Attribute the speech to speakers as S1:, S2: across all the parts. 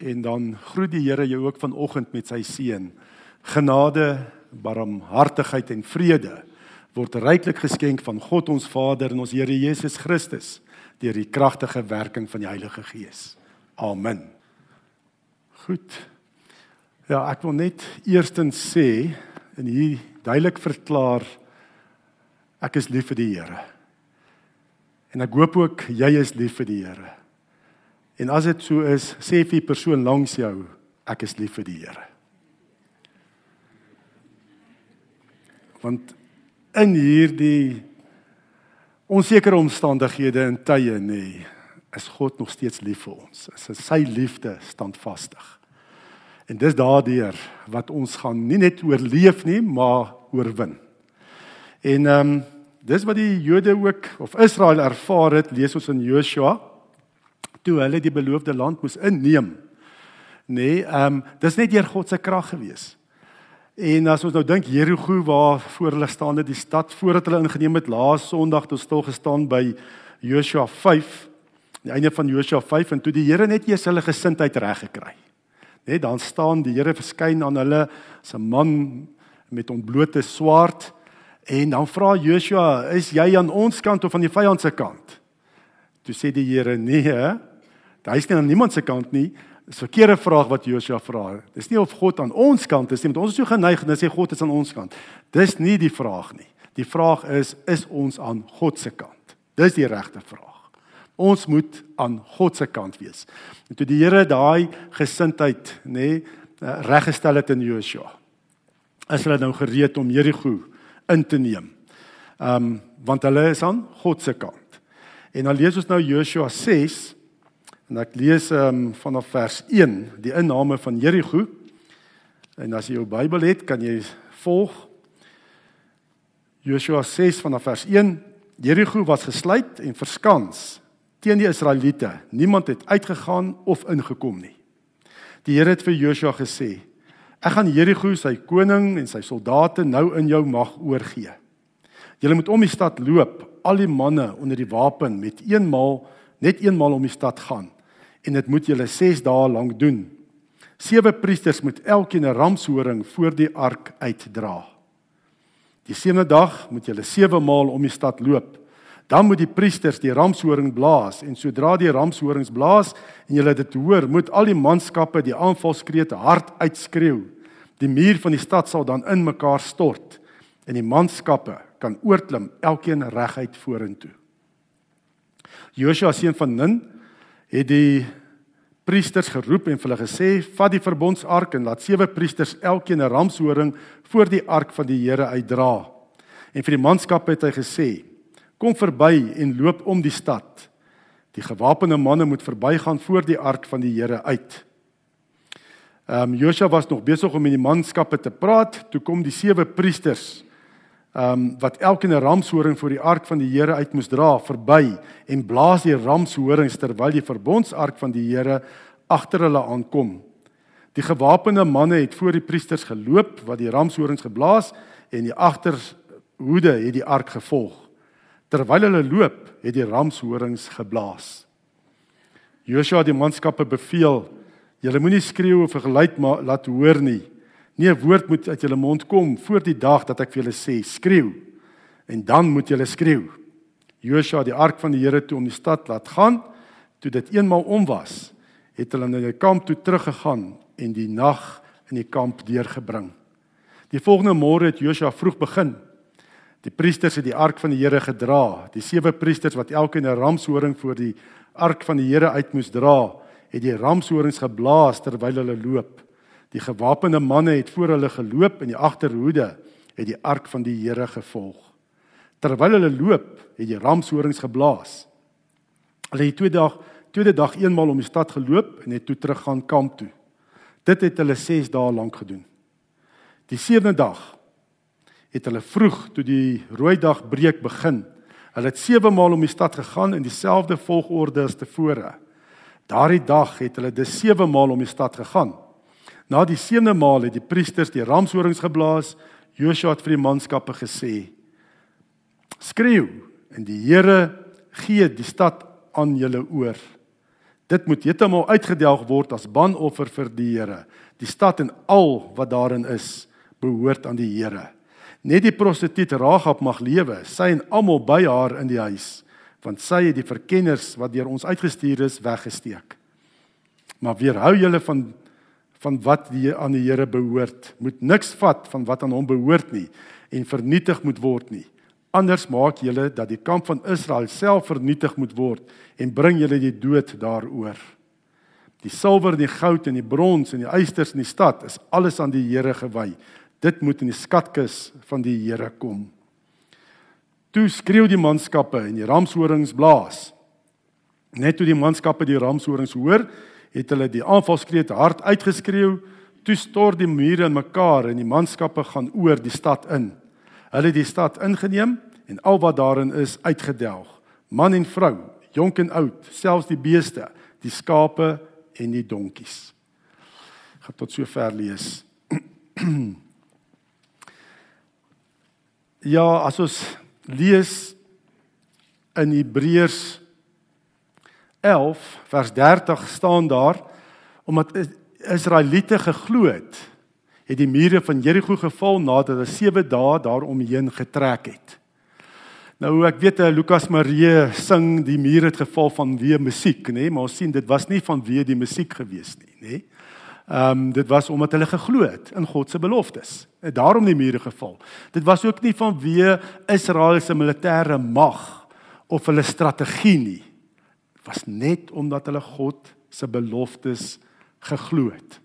S1: En dan groet die Here jou ook vanoggend met sy seën. Genade, barmhartigheid en vrede word ryklik geskenk van God ons Vader en ons Here Jesus Christus deur die kragtige werking van die Heilige Gees. Amen. Goed. Ja, ek wil net eerstens sê en hier duidelik verklaar ek is lief vir die Here. En ek hoop ook jy is lief vir die Here. En as dit so is, sê vir die persoon langs jou, ek is lief vir die Here. Want in hierdie onsekere omstandighede en tye nê, is God nog steeds lief vir ons. Sy liefde standvastig. En dis daardeur wat ons gaan nie net oorleef nie, maar oorwin. En ehm um, dis wat die Jode ook of Israel ervaar het, lees ons in Joshua toe hulle die beloofde land moes inneem. Nee, ehm um, dis net deur God se krag gewees. En as ons nou dink Jerigo waar voor hulle staande die stad voordat hulle ingeneem het laas Sondag toe stil gestaan by Joshua 5, die einde van Joshua 5 en toe die Here net eers hulle gesindheid reg gekry. Net dan staan die Here verskyn aan hulle as 'n man met ontblote swaard en dan vra Joshua, "Is jy aan ons kant of aan die vyand se kant?" Toe sê die Here, "Nee, Hy is nie aan niemand se kant nie. Dis 'n verkeerde vraag wat Josua vra. Dis nie of God aan ons kant is nie, want ons is so geneig en sê God is aan ons kant. Dis nie die vraag nie. Die vraag is is ons aan God se kant? Dis die regte vraag. Ons moet aan God se kant wees. En toe die Here daai gesindheid, nê, nee, reggestel het in Josua. Is hulle nou gereed om Jerigo in te neem? Ehm um, want hulle is aan God se kant. En dan lees ons nou Joshua 6 En ek lees ehm um, vanaf vers 1 die inname van Jerigo. En as jy jou Bybel het, kan jy volg. Joshua 6 vanaf vers 1. Jerigo was gesluit en verskans teen die Israeliete. Niemand het uitgegaan of ingekom nie. Die Here het vir Joshua gesê: "Ek gaan Jerigo, sy koning en sy soldate nou in jou mag oorgee. Julle moet om die stad loop, al die manne onder die wapen met eenmaal net eenmaal om die stad gaan." En dit moet julle 6 dae lank doen. Sewe priesters moet elkeen 'n ramshoring voor die ark uitdra. Die sewende dag moet julle 7 maal om die stad loop. Dan moet die priesters die ramshoring blaas en sodra die ramshorings blaas en julle dit hoor, moet al die manskappe die aanvalskrete hard uitskreeu. Die muur van die stad sal dan in mekaar stort en die manskappe kan oorklim elkeen reguit vorentoe. Joshua seun van Nun het die priesters geroep en vir hulle gesê: "Vat die verbondsark en laat sewe priesters elkeen 'n ramshoring voor die ark van die Here uitdra." En vir die manskap het hy gesê: "Kom verby en loop om die stad. Die gewapende manne moet verbygaan voor die ark van die Here uit." Ehm um, Josua was nog besig om met die manskappe te praat, toe kom die sewe priesters ehm um, wat elkeen 'n ramshoring voor die ark van die Here uit moes dra verby en blaas die ramshorings terwyl die verbondsark van die Here agter hulle aankom. Die gewapende manne het voor die priesters geloop wat die ramshorings geblaas en die agterhoede het die ark gevolg. Terwyl hulle loop, het die ramshorings geblaas. Joshua het die manskappe beveel: "Julle moenie skreeu of 'n geluid laat hoor nie." Nie 'n woord moet uit julle mond kom voor die dag dat ek vir julle sê skreeu. En dan moet julle skreeu. Joshua die ark van die Here toe om die stad laat gaan. Toe dit eenmaal om was, het hulle na die kamp toe teruggegaan en die nag in die kamp deurgebring. Die volgende môre het Joshua vroeg begin. Die priesters het die ark van die Here gedra. Die sewe priesters wat elkeen 'n ramshoring voor die ark van die Here uit moes dra, het die ramshorings geblaas terwyl hulle loop. Die gewapende manne het voor hulle geloop en die agterhoede het die ark van die Here gevolg. Terwyl hulle loop, het die ramshorings geblaas. Hulle het tweede dag, tweede dag eenmaal om die stad geloop en het toe teruggaan kamp toe. Dit het hulle 6 dae lank gedoen. Die sewende dag het hulle vroeg toe die rooi dag breek begin. Hulle het 7 maal om die stad gegaan in dieselfde volgorde as tevore. Daardie dag het hulle dus 7 maal om die stad gegaan. Na die sewende maal het die priesters die ramshorings geblaas. Joshua het vir die manskappe gesê: "Skreeu en die Here gee die stad aan julle oor. Dit moet heeltemal uitgedelg word as banoffer vir die Here. Die stad en al wat daarin is, behoort aan die Here. Net die prostituut Ragab mag lewe, sy en almal by haar in die huis, want sy het die verkenners wat deur ons uitgestuur is weggesteek. Maar weerhou julle van van wat die aan die Here behoort. Moet niks vat van wat aan hom behoort nie en vernietig moet word nie. Anders maak julle dat die kamp van Israel self vernietig moet word en bring julle die dood daaroor. Die silwer en die goud en die brons en die ysters in die stad is alles aan die Here gewy. Dit moet in die skatkis van die Here kom. Toe skreeu die manskappe en die ramshorings blaas. Net toe die manskappe die ramshorings hoor, het hulle die aanvalskreet hard uitgeskreeu. Toe stort die mure in mekaar en die manskappe gaan oor die stad in. Hulle het die stad ingeneem en al wat daarin is uitgedelg. Man en vrou, jonk en oud, selfs die beeste, die skape en die donkies. Ek gaan tot sover lees. ja, as ons lees in Hebreërs 11 vers 30 staan daar omdat Israeliete geglo het, het die mure van Jeriko geval nadat hulle 7 dae daaromheen getrek het. Nou ek weet eh, Lukas Marie sing die mure het geval van wie musiek, nê, nee? maar ons sien dit was nie van wie die musiek gewees nie, nê. Nee? Ehm um, dit was omdat hulle geglo het in God se beloftes. En daarom die mure geval. Dit was ook nie van wie Israel se militêre mag of hulle strategie nie was net omdat hulle God se beloftes geglo het.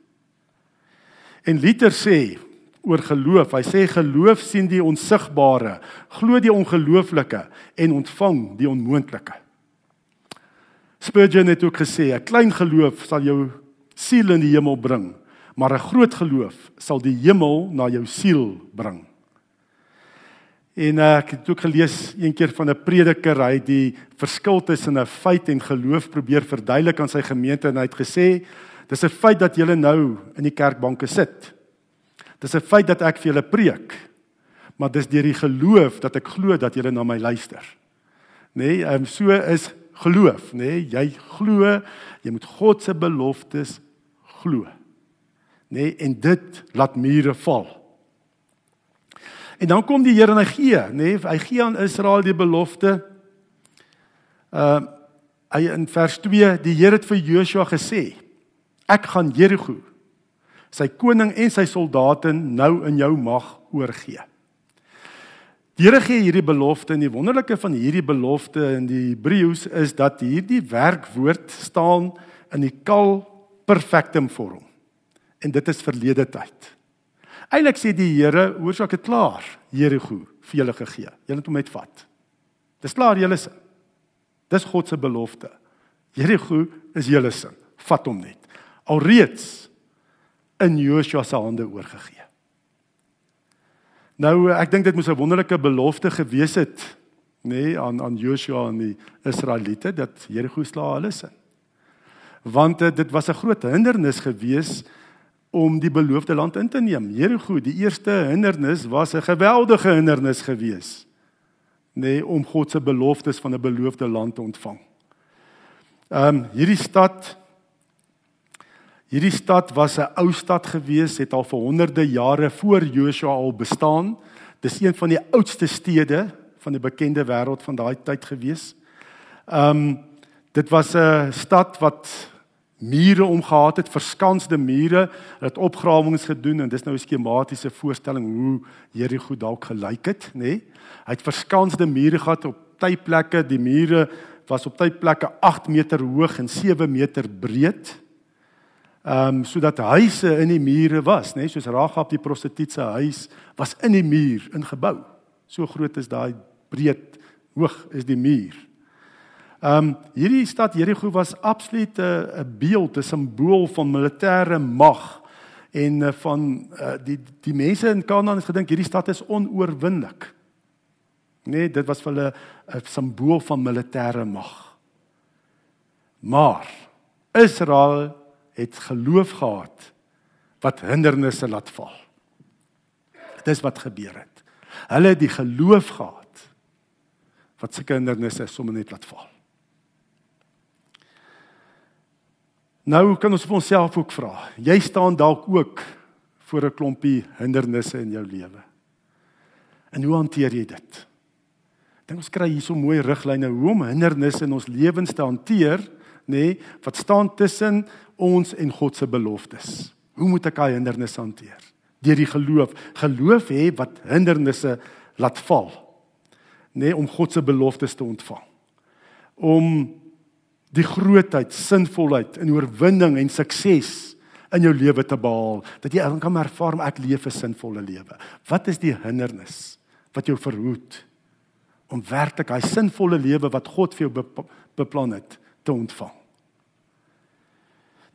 S1: En Luther sê oor geloof, hy sê geloof sien die onsigbare, glo die ongelooflike en ontvang die onmoontlike. Spurgeon het ook gesê 'n klein geloof sal jou siel in die hemel bring, maar 'n groot geloof sal die hemel na jou siel bring. En uh, ek het ook gelees een keer van 'n prediker hy het die verskil tussen 'n feit en geloof probeer verduidelik aan sy gemeente en hy het gesê dis 'n feit dat julle nou in die kerkbanke sit. Dis 'n feit dat ek vir julle preek. Maar dis deur die geloof dat ek glo dat julle na my luister. Nê, nee, um, so is geloof, nê? Nee, jy glo, jy moet God se beloftes glo. Nê, nee, en dit laat mure val. En dan kom die Here en hy gee, nê, nee, hy gee aan Israel die belofte. Ehm uh, hy in vers 2, die Here het vir Joshua gesê: Ek gaan Jerigo, sy koning en sy soldate nou in jou mag oorgee. Die Here gee hierdie belofte en die wonderlike van hierdie belofte in die Hebreëus is dat hierdie werkwoord staan in die kal perfektum vorm. En dit is verlede tyd. Eilik sê die Here, oorsaak dit klaar, Jerigo vir julle gegee. Julle moet hom net vat. Dis klaar julle sin. Dis God se belofte. Jerigo is julle sin. Vat hom net. Alreeds in Joshua se hande oorgegee. Nou ek dink dit moes 'n wonderlike belofte gewees het, nê, nee, aan aan Joshua en die Israeliete dat Jerigo slaag hulle sin. Want eh, dit was 'n groot hindernis geweest om die beloofde land in te neem. Jerigo, die eerste hindernis was 'n geweldige hindernis gewees. Nê, nee, om God se beloftes van 'n beloofde land te ontvang. Ehm um, hierdie stad hierdie stad was 'n ou stad gewees, het al vir honderde jare voor Joshua al bestaan. Dis een van die oudste stede van die bekende wêreld van daai tyd gewees. Ehm um, dit was 'n stad wat mure omgehad het, verskansde mure, het opgrawings gedoen en dis nou 'n skematiese voorstelling hoe Jerigo dalk gelyk het, nê? Nee? Hy het verskansde mure gehad op tydplekke, die mure was op tydplekke 8 meter hoog en 7 meter breed. Ehm um, sodat huise in die mure was, nê, nee? soos Ragab die prostituut se huis was in die muur ingebou. So groot is daai breed hoog is die muur. Ehm um, hierdie stad Jerigo was absoluut 'n uh, beeld, 'n simbool van militêre mag en uh, van uh, die die mense in Kanaan het gedink hierdie stad is onoorwinnelik. Nee, dit was vir hulle 'n simbool van militêre mag. Maar Israel het geloof gehad wat hindernisse laat val. Dis wat gebeur het. Hulle het die geloof gehad wat sulke hindernisse sommer net laat val. Nou kan ons vir onsself ook vra. Jy staan dalk ook voor 'n klompie hindernisse in jou lewe. En hoe hanteer jy dit? Dink ons kry hierso mooi riglyne hoe om hindernisse in ons lewens te hanteer, nê, nee, wat staan tussen ons en God se beloftes. Hoe moet ek daai hindernisse hanteer? Deur die geloof. Geloof hê wat hindernisse laat val. Nê, nee, om God se beloftes te ontvang. Om die grootheid, sinvolheid en oorwinning en sukses in jou lewe te behaal, dat jy kan ervaar ek leef 'n sinvolle lewe. Wat is die hindernis wat jou verhoed om werklik hy sinvolle lewe wat God vir jou beplan het te ontvang?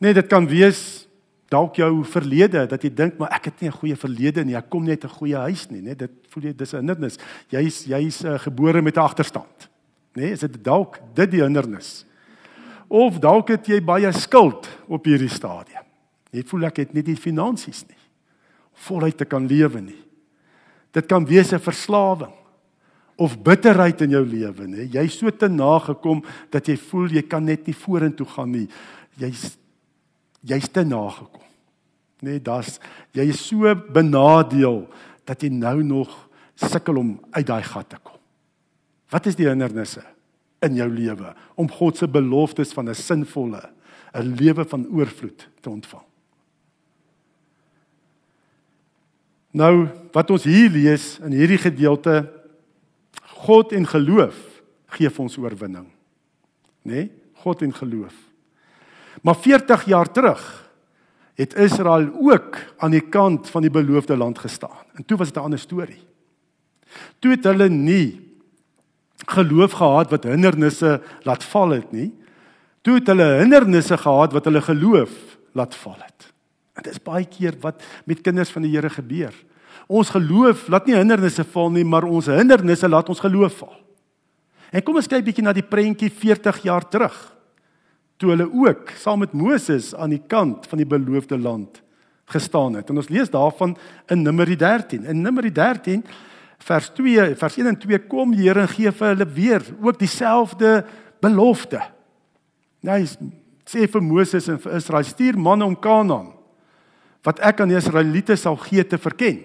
S1: Nee, dit kan wees dalk jou verlede dat jy dink maar ek het nie 'n goeie verlede nie, ek kom net 'n goeie huis nie, nee, dit voel jy dis 'n hindernis. Jy's jy's uh, gebore met 'n agterstand. Nee, is dit dalk dit die hindernis? Of dalk het jy baie skuld op hierdie stadium. Jy voel ek het nie die finansies nie. Voluit te kan lewe nie. Dit kan wees 'n verslawing of bitterheid in jou lewe, nê? Jy's so te nagekom dat jy voel jy kan net nie vorentoe gaan nie. Jy's jy's te nagekom. Nê, daar's jy is so benadeel dat jy nou nog sukkel om uit daai gat te kom. Wat is die hindernisse in jou lewe om God se beloftes van 'n sinvolle 'n lewe van oorvloed te ontvang? Nou wat ons hier lees in hierdie gedeelte God en geloof gee vir ons oorwinning. Né? Nee? God en geloof. Maar 40 jaar terug het Israel ook aan die kant van die beloofde land gestaan. En toe was dit 'n ander storie. Toe het hulle nie geloof gehad wat hindernisse laat val het nie. Toe het hulle hindernisse gehad wat hulle geloof laat val het. En dit is baie keer wat met kinders van die Here gebeur. Ons geloof laat nie hindernisse val nie, maar ons hindernisse laat ons geloof val. En kom ons kyk bietjie na die prentjie 40 jaar terug. Toe hulle ook saam met Moses aan die kant van die beloofde land gestaan het. En ons lees daarvan in Numeri 13. In Numeri 13 vers 2, vers 1 en 2 kom Here en gee vir hulle weer ook dieselfde belofte. Nou hy sê vir Moses en vir Israel: "Stuur manne om Kanaan wat ek aan die Israeliete sal gee te verken.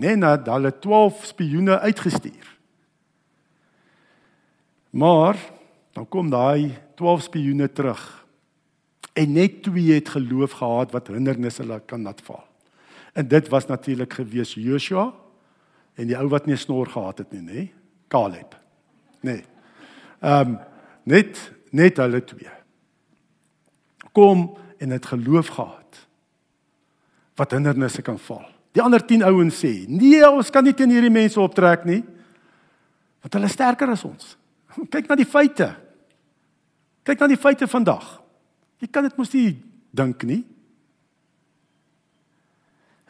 S1: Net na hulle 12 spioene uitgestuur. Maar dan kom daai 12 spioene terug. En net twee het geloof gehad wat hindernisse hulle kan laat val. En dit was natuurlik gewees Joshua en die ou wat nie snor gehad het nie, nê? Caleb. Nee. Ehm um, net net hulle twee. Kom en het geloof gehad wat hindernisse kan val. Die ander 10 ouens sê: "Nee, ons kan nie teen hierdie mense optrek nie. Want hulle is sterker as ons." Kyk na die feite. Kyk na die feite vandag. Jy kan dit mos nie dink nie.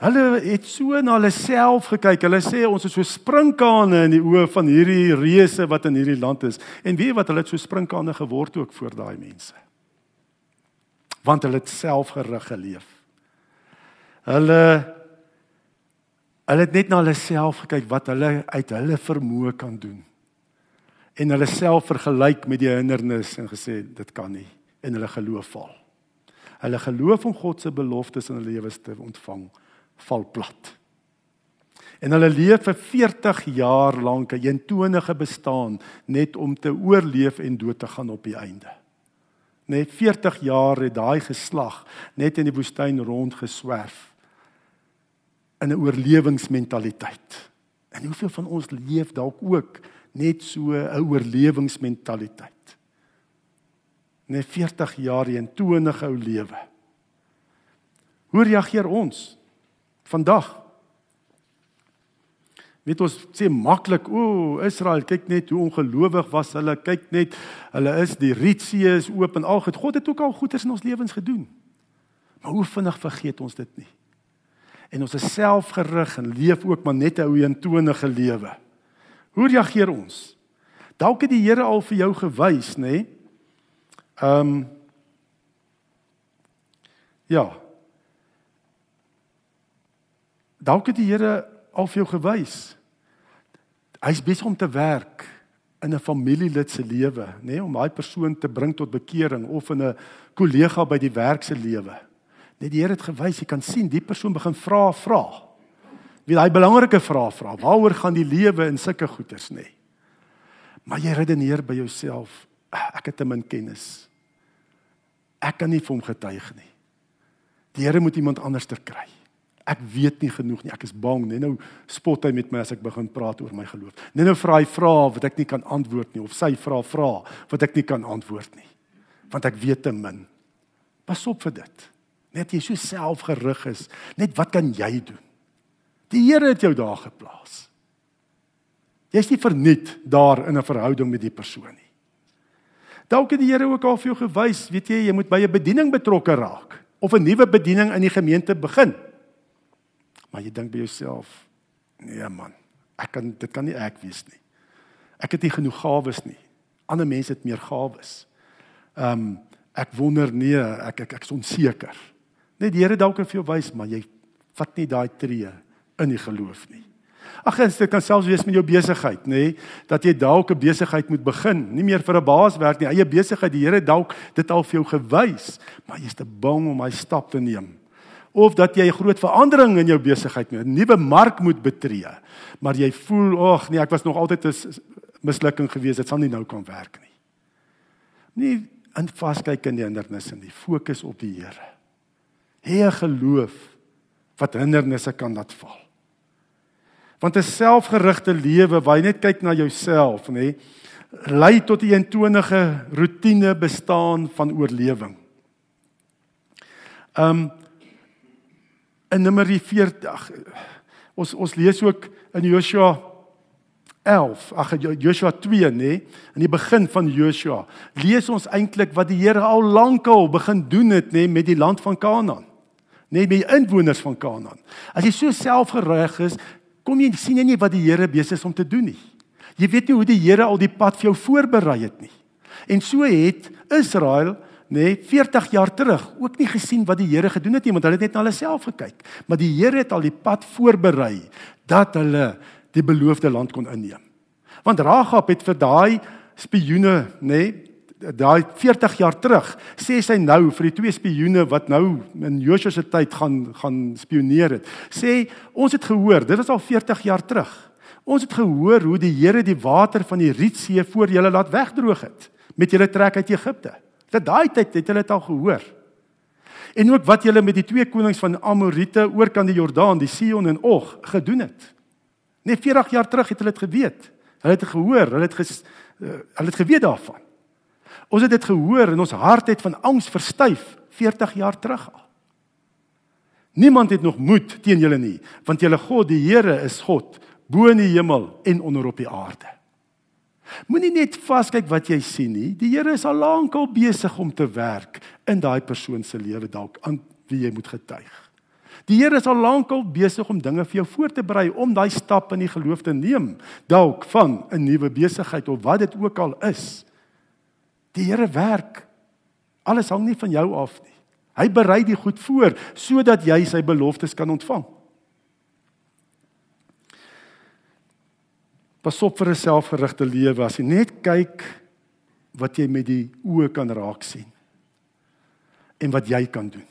S1: Hulle het so na hulle self gekyk. Hulle sê ons is so sprinkane in die oë van hierdie reuse wat in hierdie land is. En weet wat hulle het so sprinkane geword ook voor daai mense. Want hulle het selfgerig geleef. Hulle hulle het net na hulle self gekyk wat hulle uit hulle vermoë kan doen. En hulle self vergelyk met die hindernis en gesê dit kan nie en hulle geloof val. Hulle geloof om God se beloftes in hulle lewens te ontvang val plat. En hulle leef vir 40 jaar lank 'n eentonige bestaan net om te oorleef en dood te gaan op die einde. Net 40 jaar het daai geslag net in die woestyn rondgeswerf in 'n oorlewingsmentaliteit. En hoeveel van ons leef dalk ook net so 'n oorlewingsmentaliteit. Net 40 jaar in 'n tonige ou lewe. Hoe reageer ons vandag? Weet ons sê maklik, o, Israel, kyk net hoe ongelowig was hulle. Kyk net, hulle is die Rietsee is oop en al goed. God het ook al goeders in ons lewens gedoen. Maar hoe vinnig vergeet ons dit nie? en ons is selfgerig en leef ook maar net 'n ou eentonige lewe. Hoe reageer ons? Dalk het die Here al vir jou gewys, nê? Nee? Ehm um, Ja. Dalk het die Here al vir jou gewys. Hy's besig om te werk in 'n familielid se lewe, nê, nee, om daai persoon te bring tot bekering of in 'n kollega by die werk se lewe. Net die Here het gewys, jy kan sien die persoon begin vra, vra. Wie daai belangrike vrae vra, waaroor gaan die lewe in sulke goeters, nê? Nee. Maar jy redeneer by jouself, ah, ek het te min kennis. Ek kan nie vir hom getuig nie. Die Here moet iemand anders ter kry. Ek weet nie genoeg nie. Ek is bang. Net nou spot hy met my as ek begin praat oor my geloof. Net nou vra hy vrae wat ek nie kan antwoord nie of sy vra vrae wat ek nie kan antwoord nie. Want ek weet te min. Pas op vir dit. Net jy so selfgerig is, net wat kan jy doen? Die Here het jou daar geplaas. Jy's nie verniet daar in 'n verhouding met die persoon nie. Dalk het die Here ook al vir jou gewys, weet jy, jy moet by 'n bediening betrokke raak of 'n nuwe bediening in die gemeente begin. Maar jy dink by jouself, nee man, ek kan dit kan nie ek wees nie. Ek het nie genoeg gawes nie. Ander mense het meer gawes. Ehm um, ek wonder nee, ek ek ek's onseker. Net die Here dalk vir jou wys, maar jy vat nie daai tree in die geloof nie. Ag, dit kan selfs wees met jou besigheid, nê, nee, dat jy dalk 'n besigheid moet begin, nie meer vir 'n baas werk nie, eie besigheid. Die Here dalk dit al vir jou gewys, maar jy's te bang om hy stap te neem. Of dat jy 'n groot verandering in jou besigheid moet, 'n nuwe mark moet betree, maar jy voel, ag nee, ek was nog altyd 'n mislukking geweest, dit sal nie nou kan werk nie. Nie in vaskyk in die hindernisse nie, fokus op die Here. Hê 'n geloof wat hindernisse kan laat val. Want 'n selfgerigte lewe waar jy net kyk na jouself, nê, lei tot 'n eentonige rotine bestaan van oorlewing. Um in Numeri 40 ons ons lees ook in Joshua 11, ag Joshua 2 nê, in die begin van Joshua, lees ons eintlik wat die Here al lankal begin doen het nê met die land van Kanaan. Net met die inwoners van Kanaan. As jy so selfgerig is, kom jy sien jy nie wat die Here besig is om te doen nie. Jy weet nie hoe die Here al die pad vir jou voorberei het nie. En so het Israel nê nee, 40 jaar terug ook nie gesien wat die Here gedoen het nie, want hulle het net na hulle self gekyk. Maar die Here het al die pad voorberei dat hulle die beloofde land kon inneem. Want Ragab het vir daai spioene nê nee, daai 40 jaar terug sê sy nou vir die twee spioene wat nou in Joshua se tyd gaan gaan spioneer het. Sê ons het gehoor, dit was al 40 jaar terug. Ons het gehoor hoe die Here die water van die Rietsee voor julle laat wegdroog het met julle trek uit Egipte. Dat daai tyd het hulle dit al gehoor. En ook wat julle met die twee konings van Amorite oor kan die Jordaan, die Sion en Og gedoen het. Net 40 jaar terug het hulle dit geweet. Hulle het gehoor, hulle het ges, uh, hulle het geweet daarvan. Ons het dit gehoor en ons hart het van angs verstyf 40 jaar terug al. Niemand het nog moed teen julle nie, want julle God, die Here is God, bo in die hemel en onder op die aarde. Moenie net vaskyk wat jy sien nie. Die Here is al lank al besig om te werk in daai persoon se lewe dalk aan wie jy moet getuig. Die Here is al lank al besig om dinge vir jou voor te berei om daai stap in die geloof te neem, dalk van 'n nuwe besigheid of wat dit ook al is. Die Here werk. Alles hang nie van jou af nie. Hy berei die goed voor sodat jy sy beloftes kan ontvang. Pas op vir 'n selfgerigte lewe as jy net kyk wat jy met die oë kan raak sien en wat jy kan doen.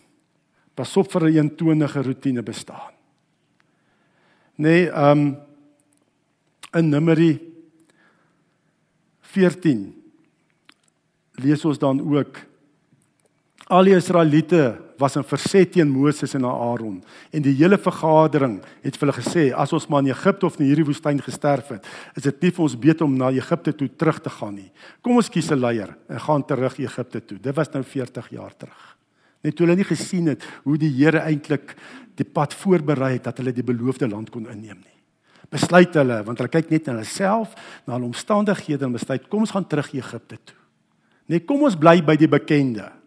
S1: Pas op vir 'n eentonige rotine bestaan. Nee, ehm um, in Numeri 14 lees ons dan ook al die Israeliete was in verset teen Moses en Aaron. En die hele vergadering het vir hulle gesê as ons maar in Egipte of in hierdie woestyn gesterf het is dit nie vir ons beter om na Egipte toe terug te gaan nie. Kom ons kies 'n leier en gaan terug Egipte toe. Dit was nou 40 jaar terug. Net toe hulle nie gesien het hoe die Here eintlik die pad voorberei het dat hulle die beloofde land kon inneem nie. Besluit hulle want hulle kyk net na hulle self na hulle omstandighede en besluit kom ons gaan terug Egipte toe. Nee, kom ons bly by die bekende.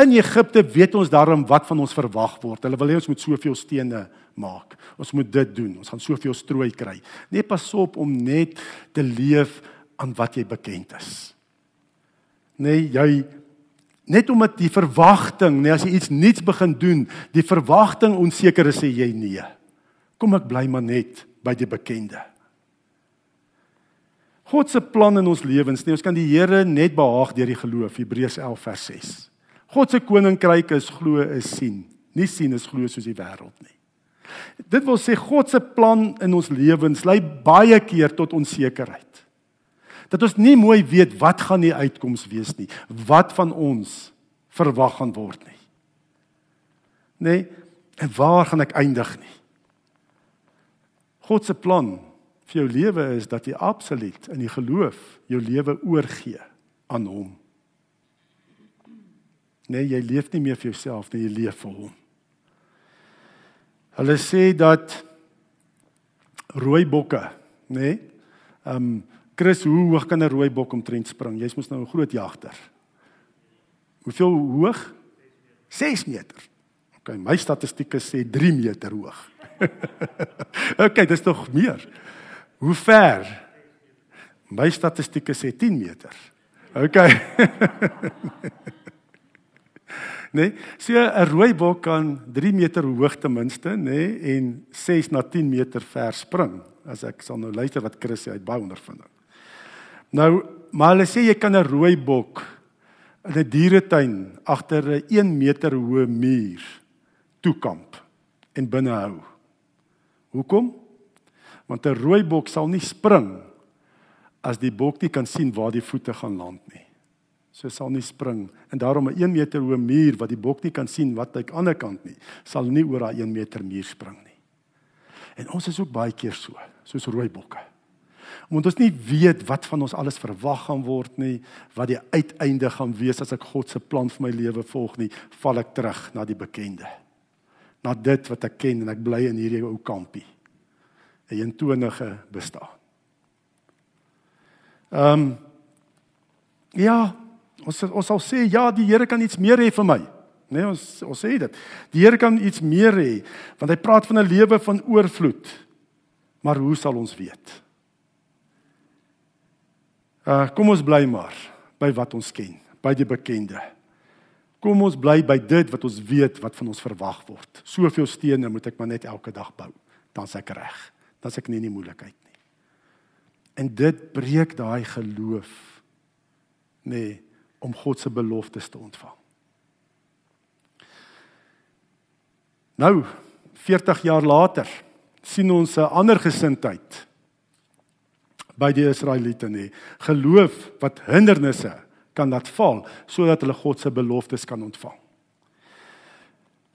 S1: In Egipte weet ons daarom wat van ons verwag word. Hulle wil hê ons moet soveel stene maak. Ons moet dit doen. Ons gaan soveel strooi kry. Nee, pas op om net te leef aan wat jy bekend is. Nee, jy net omdat die verwagting, nee as jy iets nuuts begin doen, die verwagting onseker is sê jy nee. Kom ek bly maar net by die bekende. God se plan in ons lewens, nee, ons kan die Here net behaag deur die geloof, Hebreërs 11 vers 6. God se koninkryk is glo is sien, nie sien is glo soos die wêreld nie. Dit wil sê God se plan in ons lewens lei baie keer tot onsekerheid. Dat ons nie mooi weet wat gaan die uitkoms wees nie, wat van ons verwag gaan word nie. Nee, en waar gaan ek eindig nie? God se plan vir jou lewe is dat jy absoluut in die geloof jou lewe oorgee aan hom. Nee, jy leef nie meer vir jouself nie, jy leef vir hom. Hulle sê dat rooi bokke, nê? Nee, ehm um, Chris, hoe hoog kan 'n rooi bok omtrent spring? Jy's mos nou 'n groot jagter. Hoeveel hoog? 6 meter. OK, my statistieke sê 3 meter hoog. OK, dis tog meer. Hoe ver? My statistieke sê 10 meter. OK. nee, so 'n rooi bok kan 3 meter hoog ten minste, nê, nee, en 6 na 10 meter ver spring. As ek sal nou luister wat Chris sê uit baie ondervinding. Nou, maar hulle sê jy kan 'n rooi bok in 'n dieretuin agter 'n 1 meter hoë muur toekamp en binne hou. Hoekom? Want 'n rooi bok sal nie spring as die bok nie kan sien waar die voete gaan land nie. So sal nie spring en daarom 'n 1 meter hoë muur wat die bok nie kan sien wat aan die ander kant nie, sal nie oor daai 1 meter muur spring nie. En ons is ook baie keer so, soos rooi bokke. Omdat ons nie weet wat van ons alles verwag gaan word nie, wat die uiteinde gaan wees as ek God se plan vir my lewe volg nie, val ek terug na die bekende. Na dit wat ek ken en ek bly in hierdie ou kampie. 'n eentonige bestaan. Ehm um, ja, ons ons sal sê ja, die Here kan iets meer hê vir my. Nee, ons ons sê dit. Die Here kan iets meer hê want hy praat van 'n lewe van oorvloed. Maar hoe sal ons weet? Uh kom ons bly maar by wat ons ken, by die bekende. Kom ons bly by dit wat ons weet wat van ons verwag word. Soveel stene moet ek maar net elke dag bou, dan seker reg dan se ek nie in die moeilikheid nie. En dit breek daai geloof nee, om God se beloftes te ontvang. Nou 40 jaar later sien ons 'n ander gesindheid by die Israeliete nê. Geloof wat hindernisse kan laat val sodat hulle God se beloftes kan ontvang.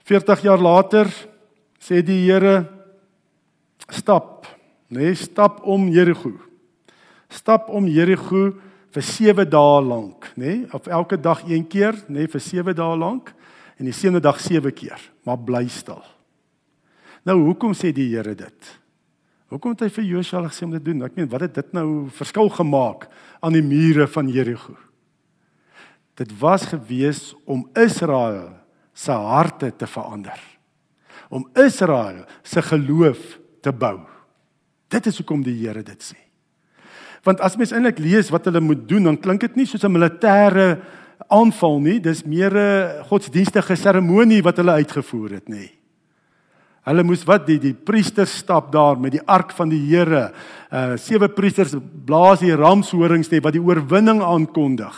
S1: 40 jaar later sê die Here stap, nê, nee, stap om Jerigo. Stap om Jerigo vir 7 dae lank, nê, nee, of elke dag een keer, nê, nee, vir 7 dae lank en die sewende dag 7 keer, maar bly stil. Nou hoekom sê die Here dit? Hoekom het hy vir Josua gesê om dit te doen? Ek meen, wat het dit nou verskil gemaak aan die mure van Jerigo? Dit was gewees om Israel se harte te verander. Om Israel se geloof te bou. Dit is hoekom die Here dit sê. Want as mens eintlik lees wat hulle moet doen, dan klink dit nie soos 'n militêre aanval nie, dis meer 'n godsdienstige seremonie wat hulle uitgevoer het, nê. Hulle moes wat die die priesters stap daar met die ark van die Here. Uh sewe priesters blaas die ramshorings net wat die oorwinning aankondig.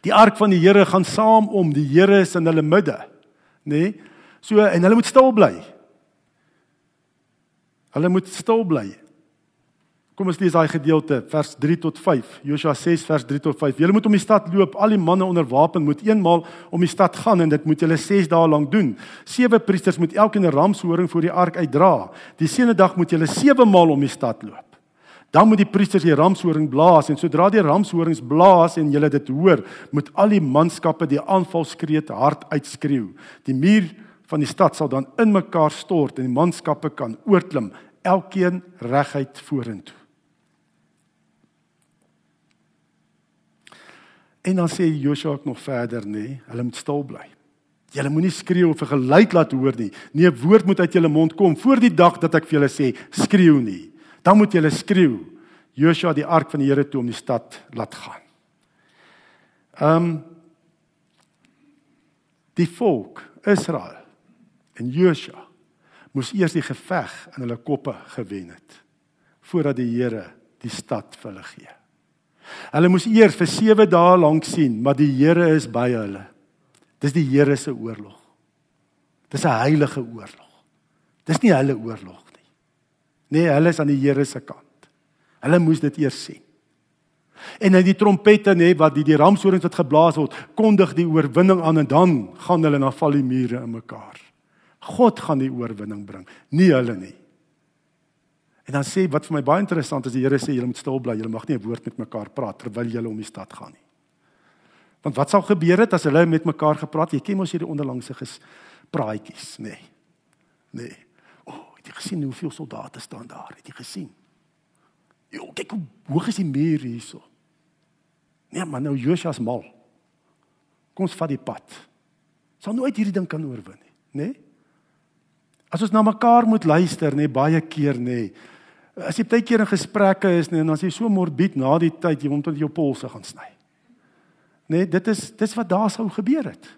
S1: Die ark van die Here gaan saam om, die Here is in hulle midde, nê? So en hulle moet stil bly. Hulle moet stil bly. Kom ons lees daai gedeelte vers 3 tot 5. Josua 6 vers 3 tot 5. Julle moet om die stad loop. Al die manne onder wapen moet eenmaal om die stad gaan en dit moet julle 6 dae lank doen. Sewe priesters moet elkeen 'n ramshoring voor die ark uitdra. Die sewende dag moet julle 7 maal om die stad loop. Dan moet die priesters die ramshoring blaas en sodra die ramshorings blaas en julle dit hoor, moet al die manskappe die aanvalskreet hard uitskreeu. Die muur van die stad sal dan in mekaar stort en die manskappe kan oorklim elkeen reguit vorentoe. En dan sê Joshua ook nog verder nê, nee, hulle moet stil bly. Julle moenie skreeu of 'n geluid laat hoor nie. Nee, 'n woord moet uit julle mond kom voor die dag dat ek vir julle sê skreeu nie. Dan moet julle skreeu. Joshua die ark van die Here toe om die stad laat gaan. Ehm um, die volk Israel en Joshua moes eers die geveg in hulle koppe gewen het voordat die Here die stad vir hulle gee. Hulle moes eers vir 7 dae lank sien, maar die Here is by hulle. Dis die Here se oorlog. Dis 'n heilige oorlog. Dis nie hulle oorlog nie. Nee, hulle is aan die Here se kant. Hulle moes dit eers sien. En dan die trompette nê wat die die ramshorings wat geblaas word, kondig die oorwinning aan en dan gaan hulle na val die mure in mekaar. God gaan die oorwinning bring, nie hulle nie. En dan sê wat vir my baie interessant is, die Here sê julle moet stil bly, julle mag nie 'n woord met mekaar praat terwyl julle om die stad gaan nie. Want wat sou gebeur het as hulle met mekaar gepraat? Jy ken mos hierdie onderlangse praatjies, nê. Nee. Nee. O, oh, het jy gesien hoeveel soldate staan daar? Het jy gesien? Jo, kyk hoe hoog is die muur hierso. Nee, maar nou Josias mal. Kom ons vat die pad. Sal nooit hierdie ding kan oorwin nie, nê? Nee? As ons na mekaar moet luister, nê, nee, baie keer nê. Nee, as jy baie keer in gesprekke is nie en as jy so morbied na die tyd jy tot jou polse gaan sny. Nee, dit is dis wat daar sou gebeur het.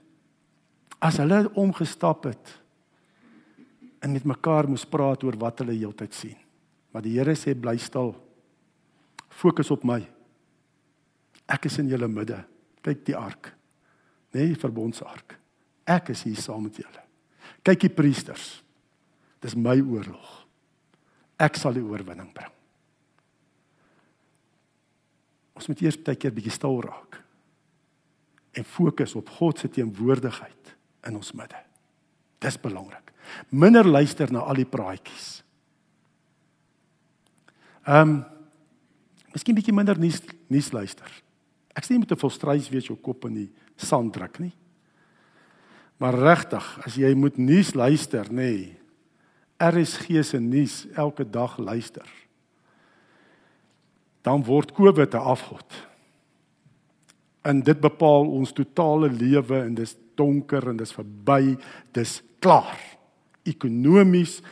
S1: As hulle omgestap het en met mekaar moes praat oor wat hulle heeltyd sien. Maar die Here sê bly stil. Fokus op my. Ek is in julle midde. Kyk die ark. Nee, die verbondsark. Ek is hier saam met julle. Kyk die priesters. Dis my oorlog. Ek sal die oorwinning bring. Ons moet eers baie keer bietjie stil raak en fokus op God se teenwoordigheid in ons midde. Dis belangrik. Minder luister na al die praatjies. Ehm um, Miskien bietjie minder nuus nuus luister. Ek sê jy moet 'n volstruis wees jou kop in die sand druk nie. Maar regtig, as jy moet nuus luister, nê. Nee, RSG se nuus elke dag luister. Dan word COVID 'n afgod. En dit bepaal ons totale lewe en dis donker en dis verby, dis klaar. Ekonomies,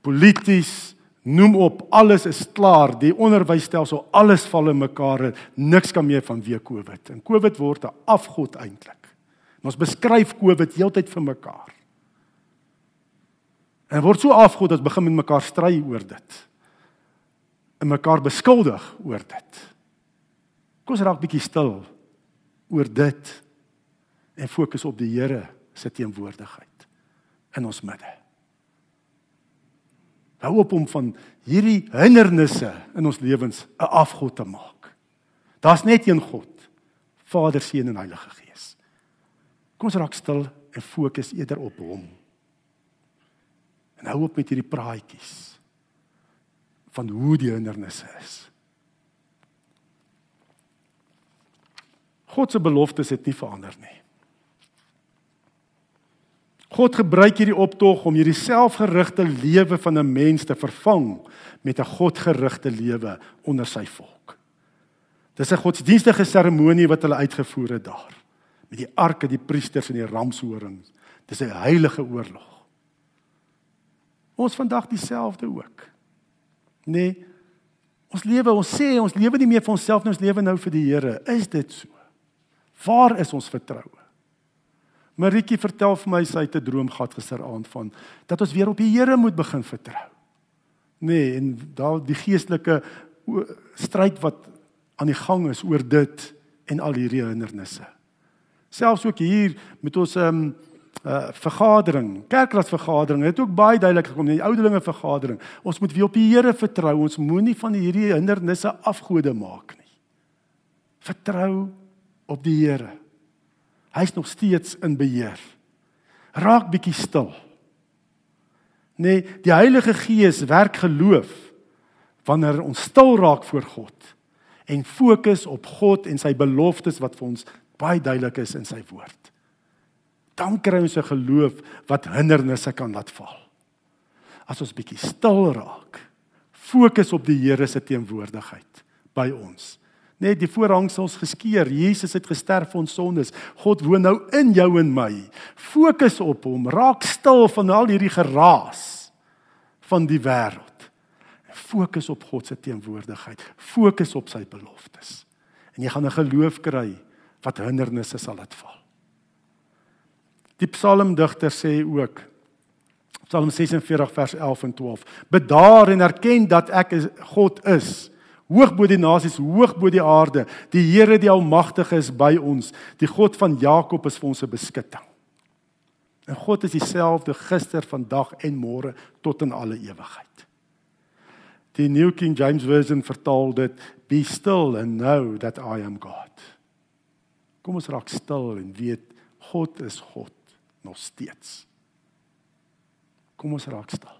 S1: polities, noem op, alles is klaar. Die onderwysstelsel, alles val in mekaar. Niks kan meer van weer COVID. En COVID word 'n afgod eintlik. Ons beskryf COVID heeltyd vir mekaar. En word so afgod dat begin met mekaar stry oor dit. En mekaar beskuldig oor dit. Kom ons raak bietjie stil oor dit en fokus op die Here se teenwoordigheid in ons midde. Hou op om van hierdie hindernisse in ons lewens 'n afgod te maak. Daar's net een God, Vader, Seun en Heilige Gees. Kom ons raak stil en fokus eerder op Hom. En hou op met hierdie praatjies van hoe die hindernisse is. God se beloftes het nie verander nie. God gebruik hierdie optog om hierdie selfgerigte lewe van 'n mens te vervang met 'n godgerigte lewe onder sy volk. Dis 'n godsdienstige seremonie wat hulle uitgevoer het daar met die arke, die priesters en die ramshorings. Dis 'n heilige oorlog. Ons vandag dieselfde ook. Nee. Ons lewe, ons sê ons lewe nie meer vir onsself nie, ons lewe nou vir die Here. Is dit so? Waar is ons vertroue? Maritjie vertel vir my sy het 'n droom gehad gisteraand van dat ons weer op die Here moet begin vertrou. Nee, en daar die geestelike stryd wat aan die gang is oor dit en al hierdie hindernisse. Selfs ook hier met ons ehm um, uh vergadering, kerkraadsvergadering, het ook baie duidelik gekom, die ouderlinge vergadering. Ons moet weer op die Here vertrou. Ons moenie van hierdie hindernisse afgode maak nie. Vertrou op die Here. Hy's nog steeds in beheer. Raak bietjie stil. Nee, die Heilige Gees werk geloof wanneer ons stil raak voor God en fokus op God en sy beloftes wat vir ons baie duidelik is in sy woord dan kry ons 'n geloof wat hindernisse kan laat val. As ons bietjie stil raak, fokus op die Here se teenwoordigheid by ons. Net die voorhangsels geskeur, Jesus het gesterf vir ons sondes. God woon nou in jou en my. Fokus op hom, raak stil van al hierdie geraas van die wêreld. Fokus op God se teenwoordigheid. Fokus op sy beloftes. En jy gaan 'n geloof kry wat hindernisse sal laat val. Die psalmdigter sê ook Psalm 46 vers 11 en 12: Bedaar en erken dat ek is God is. Hoog bo die nasies, hoog bo die aarde. Die Here die almagtige is by ons. Die God van Jakob is vir ons 'n beskutting. En God is dieselfde gister, vandag en môre tot in alle ewigheid. Die New King James Version vertaal dit: Be still and know that I am God. Kom ons raak stil en weet God is God nog steeds. Kom ons raak stil.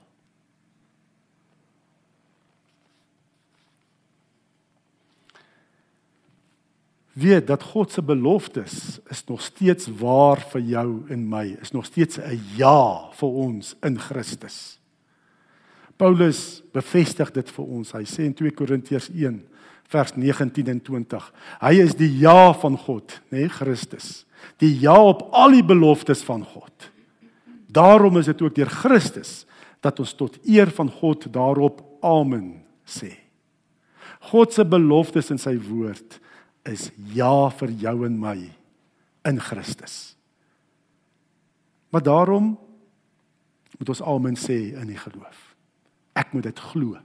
S1: weet dat God se beloftes is nog steeds waar vir jou en my, is nog steeds 'n ja vir ons in Christus. Paulus bevestig dit vir ons. Hy sê in 2 Korintiërs 1 vers 19 en 20. Hy is die ja van God, nê, nee, Christus. Die ja op al die beloftes van God. Daarom is dit ook deur Christus dat ons tot eer van God daarop amen sê. God se beloftes in sy woord is ja vir jou en my in Christus. Maar daarom moet ons almal sê in die geloof. Ek moet dit glo.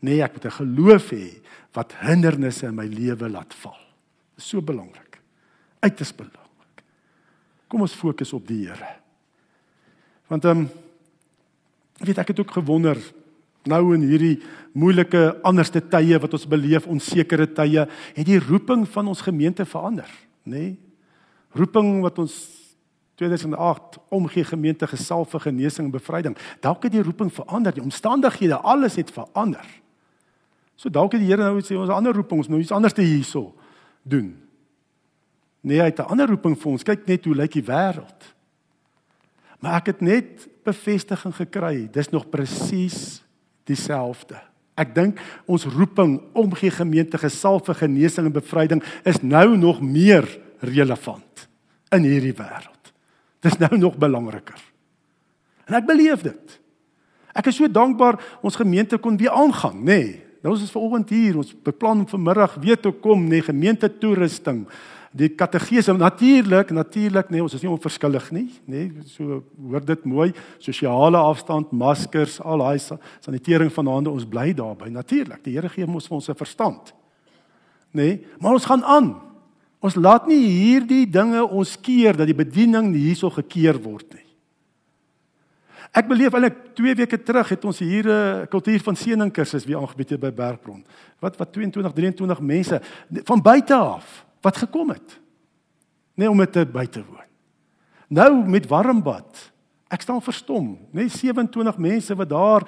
S1: Nee, ek moet 'n geloof hê wat hindernisse in my lewe laat val. Dit is so belangrik. Uiters belangrik. Kom ons fokus op die Here. Want ehm um, weet ek het ook gewonder nou in hierdie moeilike anderste tye wat ons beleef, onsekere tye, het die roeping van ons gemeente verander, nê? Nee? Roeping wat ons 2008 omgee gemeente gesalf vir genesing en bevryding. Dalk het die roeping verander, die omstandighede, alles het verander. So dalk het die Here nou sê ons ander roeping, ons nou iets anders te hierso doen. Nee, hy het 'n ander roeping vir ons. Kyk net hoe lyk die wêreld. Maar ek het net bevestiging gekry. Dis nog presies dieselfde. Ek dink ons roeping om gee gemeente gesal vir genesing en bevryding is nou nog meer relevant in hierdie wêreld. Dis nou nog belangriker. En ek beleef dit. Ek is so dankbaar ons gemeente kon weer aangaan, nê. Nee, nou is ons vanoggend hier, ons beplan om vanmiddag weer te kom, nê, nee, gemeente toerusting die kategese natuurlik natuurlik nee ons is nie onverskillig nie nê nee, so hoor dit mooi sosiale afstand maskers al daai sanitering van hande ons bly daarby natuurlik die Here gee ons vir ons 'n verstand nê nee, maar ons gaan aan. Ons laat nie hierdie dinge ons keer dat die bediening hierso gekeer word nie. Ek beleef eintlik 2 weke terug het ons hier 'n kultuur van seëning kursus weer aangebied by Bergbron wat wat 22 23 mense van buite af wat gekom het. Net om dit by te woon. Nou met warm bad. Ek staan verstom, net 27 mense wat daar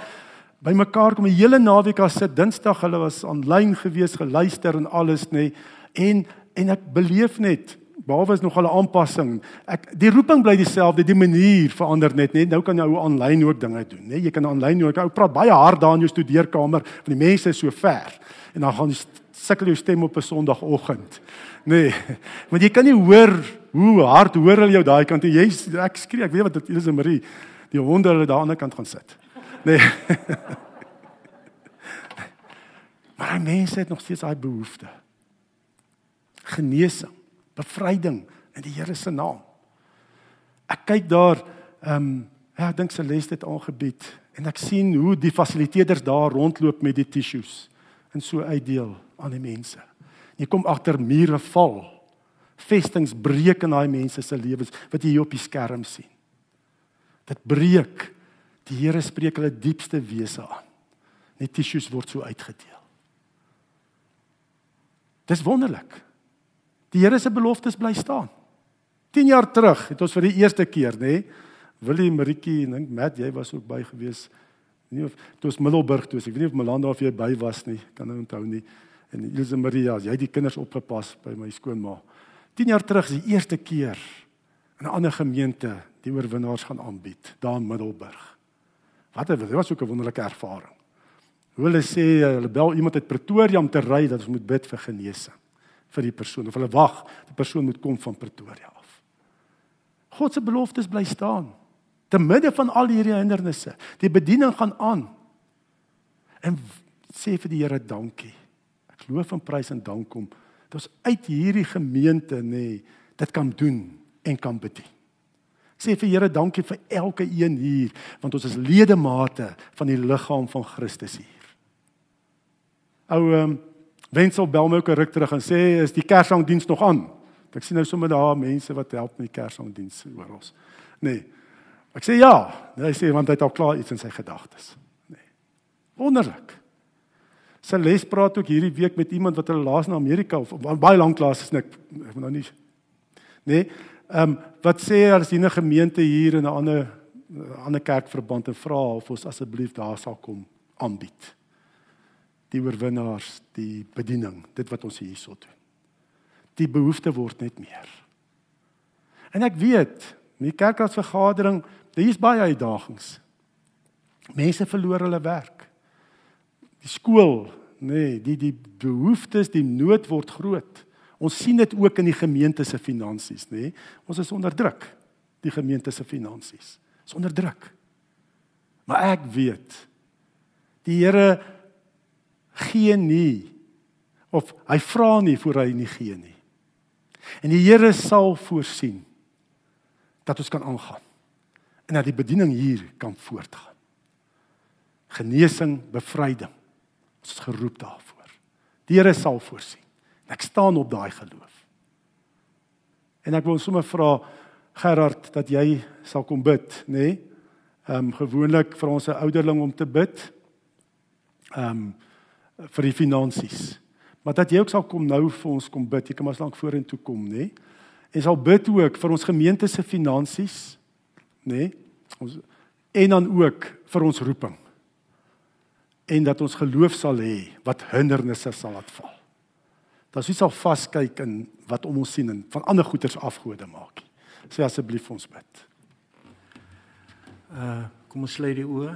S1: bymekaar kom 'n hele naweek as sit Dinsdag hulle was aanlyn gewees geluister en alles nê en en ek beleef net behalwe is nog 'n aanpassing. Ek die roeping bly dieselfde, die manier verander net net. Nou kan jy ou aanlyn ook dinge doen, nê? Jy kan aanlyn ook. Ou praat baie hard daar in jou studeerkamer van die mense is so ver. En dan gaan sukkel jou stem op 'n Sondagoggend. Nee. Want jy kan nie hoor hoe hard hoor hulle jou daai kant. Jy ek skree, ek weet wat dit Elise Marie die honde hulle daar aan die ander kant gaan sit. Nee. maar mense het nog steeds daai behoefte. Genesing, bevryding in die Here se naam. Ek kyk daar ehm um, ja, ek dink Celeste het aangebied en ek sien hoe die fasiliteerders daar rondloop met die tissues en so uitdeel aan die mense. Jy kom agter mure val. Vestings breek in daai mense se lewens wat jy hier op die skerm sien. Dit breek. Die Here spreek hulle diepste wese aan. Net tissues word so uitgedeel. Dis wonderlik. Die Here se beloftes bly staan. 10 jaar terug het ons vir die eerste keer, nê, Willie Maritjie en dink Matt, jy was ook by gewees. Nie of dit was Middelburg toe, ek weet nie of Melanda of jy by was nie, kan nou onthou nie en Ilse Maria, jy het die kinders opgepas by my skoonma. 10 jaar terug is die eerste keer in 'n ander gemeente die oorwinnaars gaan aanbied, daar in Middelburg. Wat 'n dit was ook 'n wonderlike ervaring. Hulle sê hulle bel iemand uit Pretoria om te ry dat ons moet bid vir genesing vir die persoon of hulle wag, die persoon moet kom van Pretoria af. God se beloftes bly staan te midde van al hierdie hindernisse. Die bediening gaan aan. En sê vir die Here dankie loof en prys en dank kom dat ons uit hierdie gemeente nê dit kan doen en kan bedien. Ek sê vir Here dankie vir elke een hier want ons is ledemate van die liggaam van Christus hier. Ou ehm um, Wensel bel my ook 'n ruk terug en sê is die Kersangdiens nog aan? Ek sien nou sommer daar mense wat help met die Kersangdiens oral. Nee. Ek sê ja. Hy sê want hy het al klaar iets in sy gedagtes. Nee. Wonderlik. Sy les praat ook hierdie week met iemand wat hulle laas na Amerika of baie lank laas is net ek moet nou nie Nee. Ehm um, wat sê as jy 'n gemeente hier in 'n ander ander kerkverband en vra of ons asseblief daar sal kom aanbied. Die oorwinnaars, die bediening, dit wat ons hierso doen. Die behoefte word net meer. En ek weet, in die kerkraadsvergadering, is baie uitdagings. Mense verloor hulle werk. Die skool, nê, nee, die die behoeftes, die nood word groot. Ons sien dit ook in die gemeente se finansies, nê. Nee. Ons is onder druk, die gemeente se finansies is onder druk. Maar ek weet die Here gee nie of hy vra nie voor hy nie gee nie. En die Here sal voorsien dat ons kan aangaan en dat die bediening hier kan voortgaan. Genesing, bevryding. Ons is geroep daarvoor. Die Here sal voorsien. Ek staan op daai geloof. En ek wil sommer vra Gerard dat jy sal kom bid, nê? Nee? Ehm um, gewoonlik vir ons 'n ouderling om te bid. Ehm um, vir die finansies. Maar dat jy ook sal kom nou vir ons kom bid. Jy kan maar lank vorentoe kom, nê? Nee? En sal bid ook vir ons gemeente se finansies, nê? Nee? Ons en dan ook vir ons roeping. En dat ons geloof sal hê wat hindernisse sal laat val. Dat ons nie sal vaskyk in wat om ons sien en van ander goeders afgode maak nie sê asseblief ons bid.
S2: Uh kom ons sluit die oë.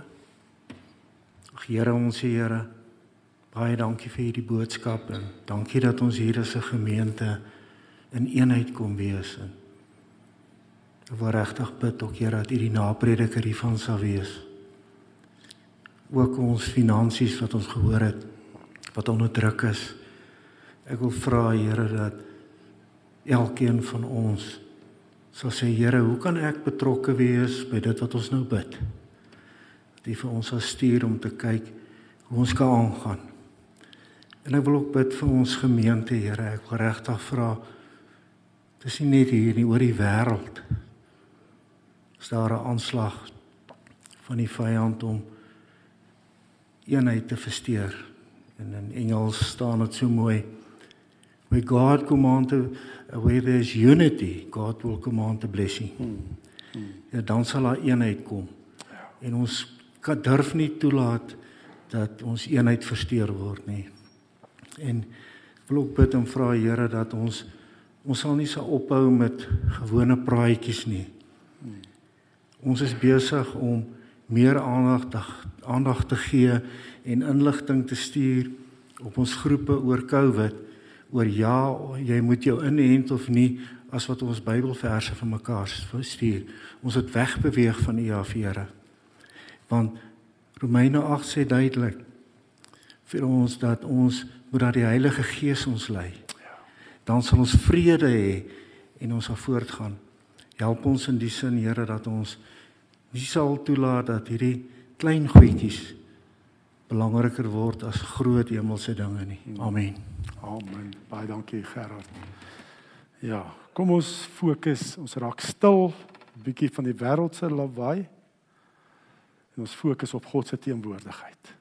S2: Ag Here ons Here, baie dankie vir hierdie boodskap en dankie dat ons hier as 'n gemeente in eenheid kom wees. Ek wil regtig bid ook Here dat U die naprediker hiervan sal wees. Ook ons finansies wat ons gehoor het wat onder druk is. Ek wil vra Here dat elkeen van ons sal sê Here, hoe kan ek betrokke wees by dit wat ons nou bid? Dat U vir ons sal stuur om te kyk hoe ons kan aangaan. En ek wil ook bid vir ons gemeente, Here. Ek wil regtig vra dis nie net hier nie oor die wêreld. Is daar 'n aanslag van die vyand om eenheid te versteur? En in Engels staan dit so mooi where God command where there's unity God will command a blessing. Hmm. Hmm. Ja dan sal daar eenheid kom. Ja. En ons kan durf nie toelaat dat ons eenheid versteur word nie. En ek wil ook bid en vra Here dat ons ons sal nie sal ophou met gewone praatjies nie. Hmm. Ons is besig om meer aandag aandag te gee en inligting te stuur op ons groepe oor COVID oor ja, jy moet jou inent of nie as wat ons Bybelverse vir mekaar stuur. Ons het wegbeweeg van af, Here. Want Romeine 8 sê duidelik vir ons dat ons moet dat die Heilige Gees ons lei. Dan sal ons vrede hê en ons sal voortgaan. Help ons in die sin, Here, dat ons nie sal toelaat dat hierdie klein goedjies belangriker word as groot hemelse dinge nie. Amen.
S1: Amen. Baie dankie Gerard. Ja, kom ons fokus, ons raak stil, 'n bietjie van die wêreld se lawaai. En ons fokus op God se teenwoordigheid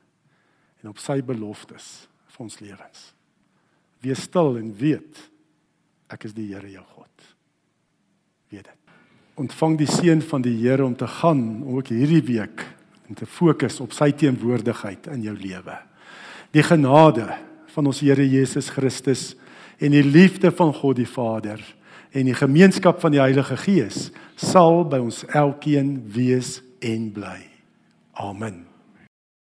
S1: en op sy beloftes vir ons lewens. Wees stil en weet ek is die Here jou God. Weet dit. Ontvang die seën van die Here om te gaan ook hierdie week en te fokus op sy teenwoordigheid in jou lewe. Die genade van ons Here Jesus Christus en die liefde van God die Vader en die gemeenskap van die Heilige Gees sal by ons elkeen wees en bly. Amen.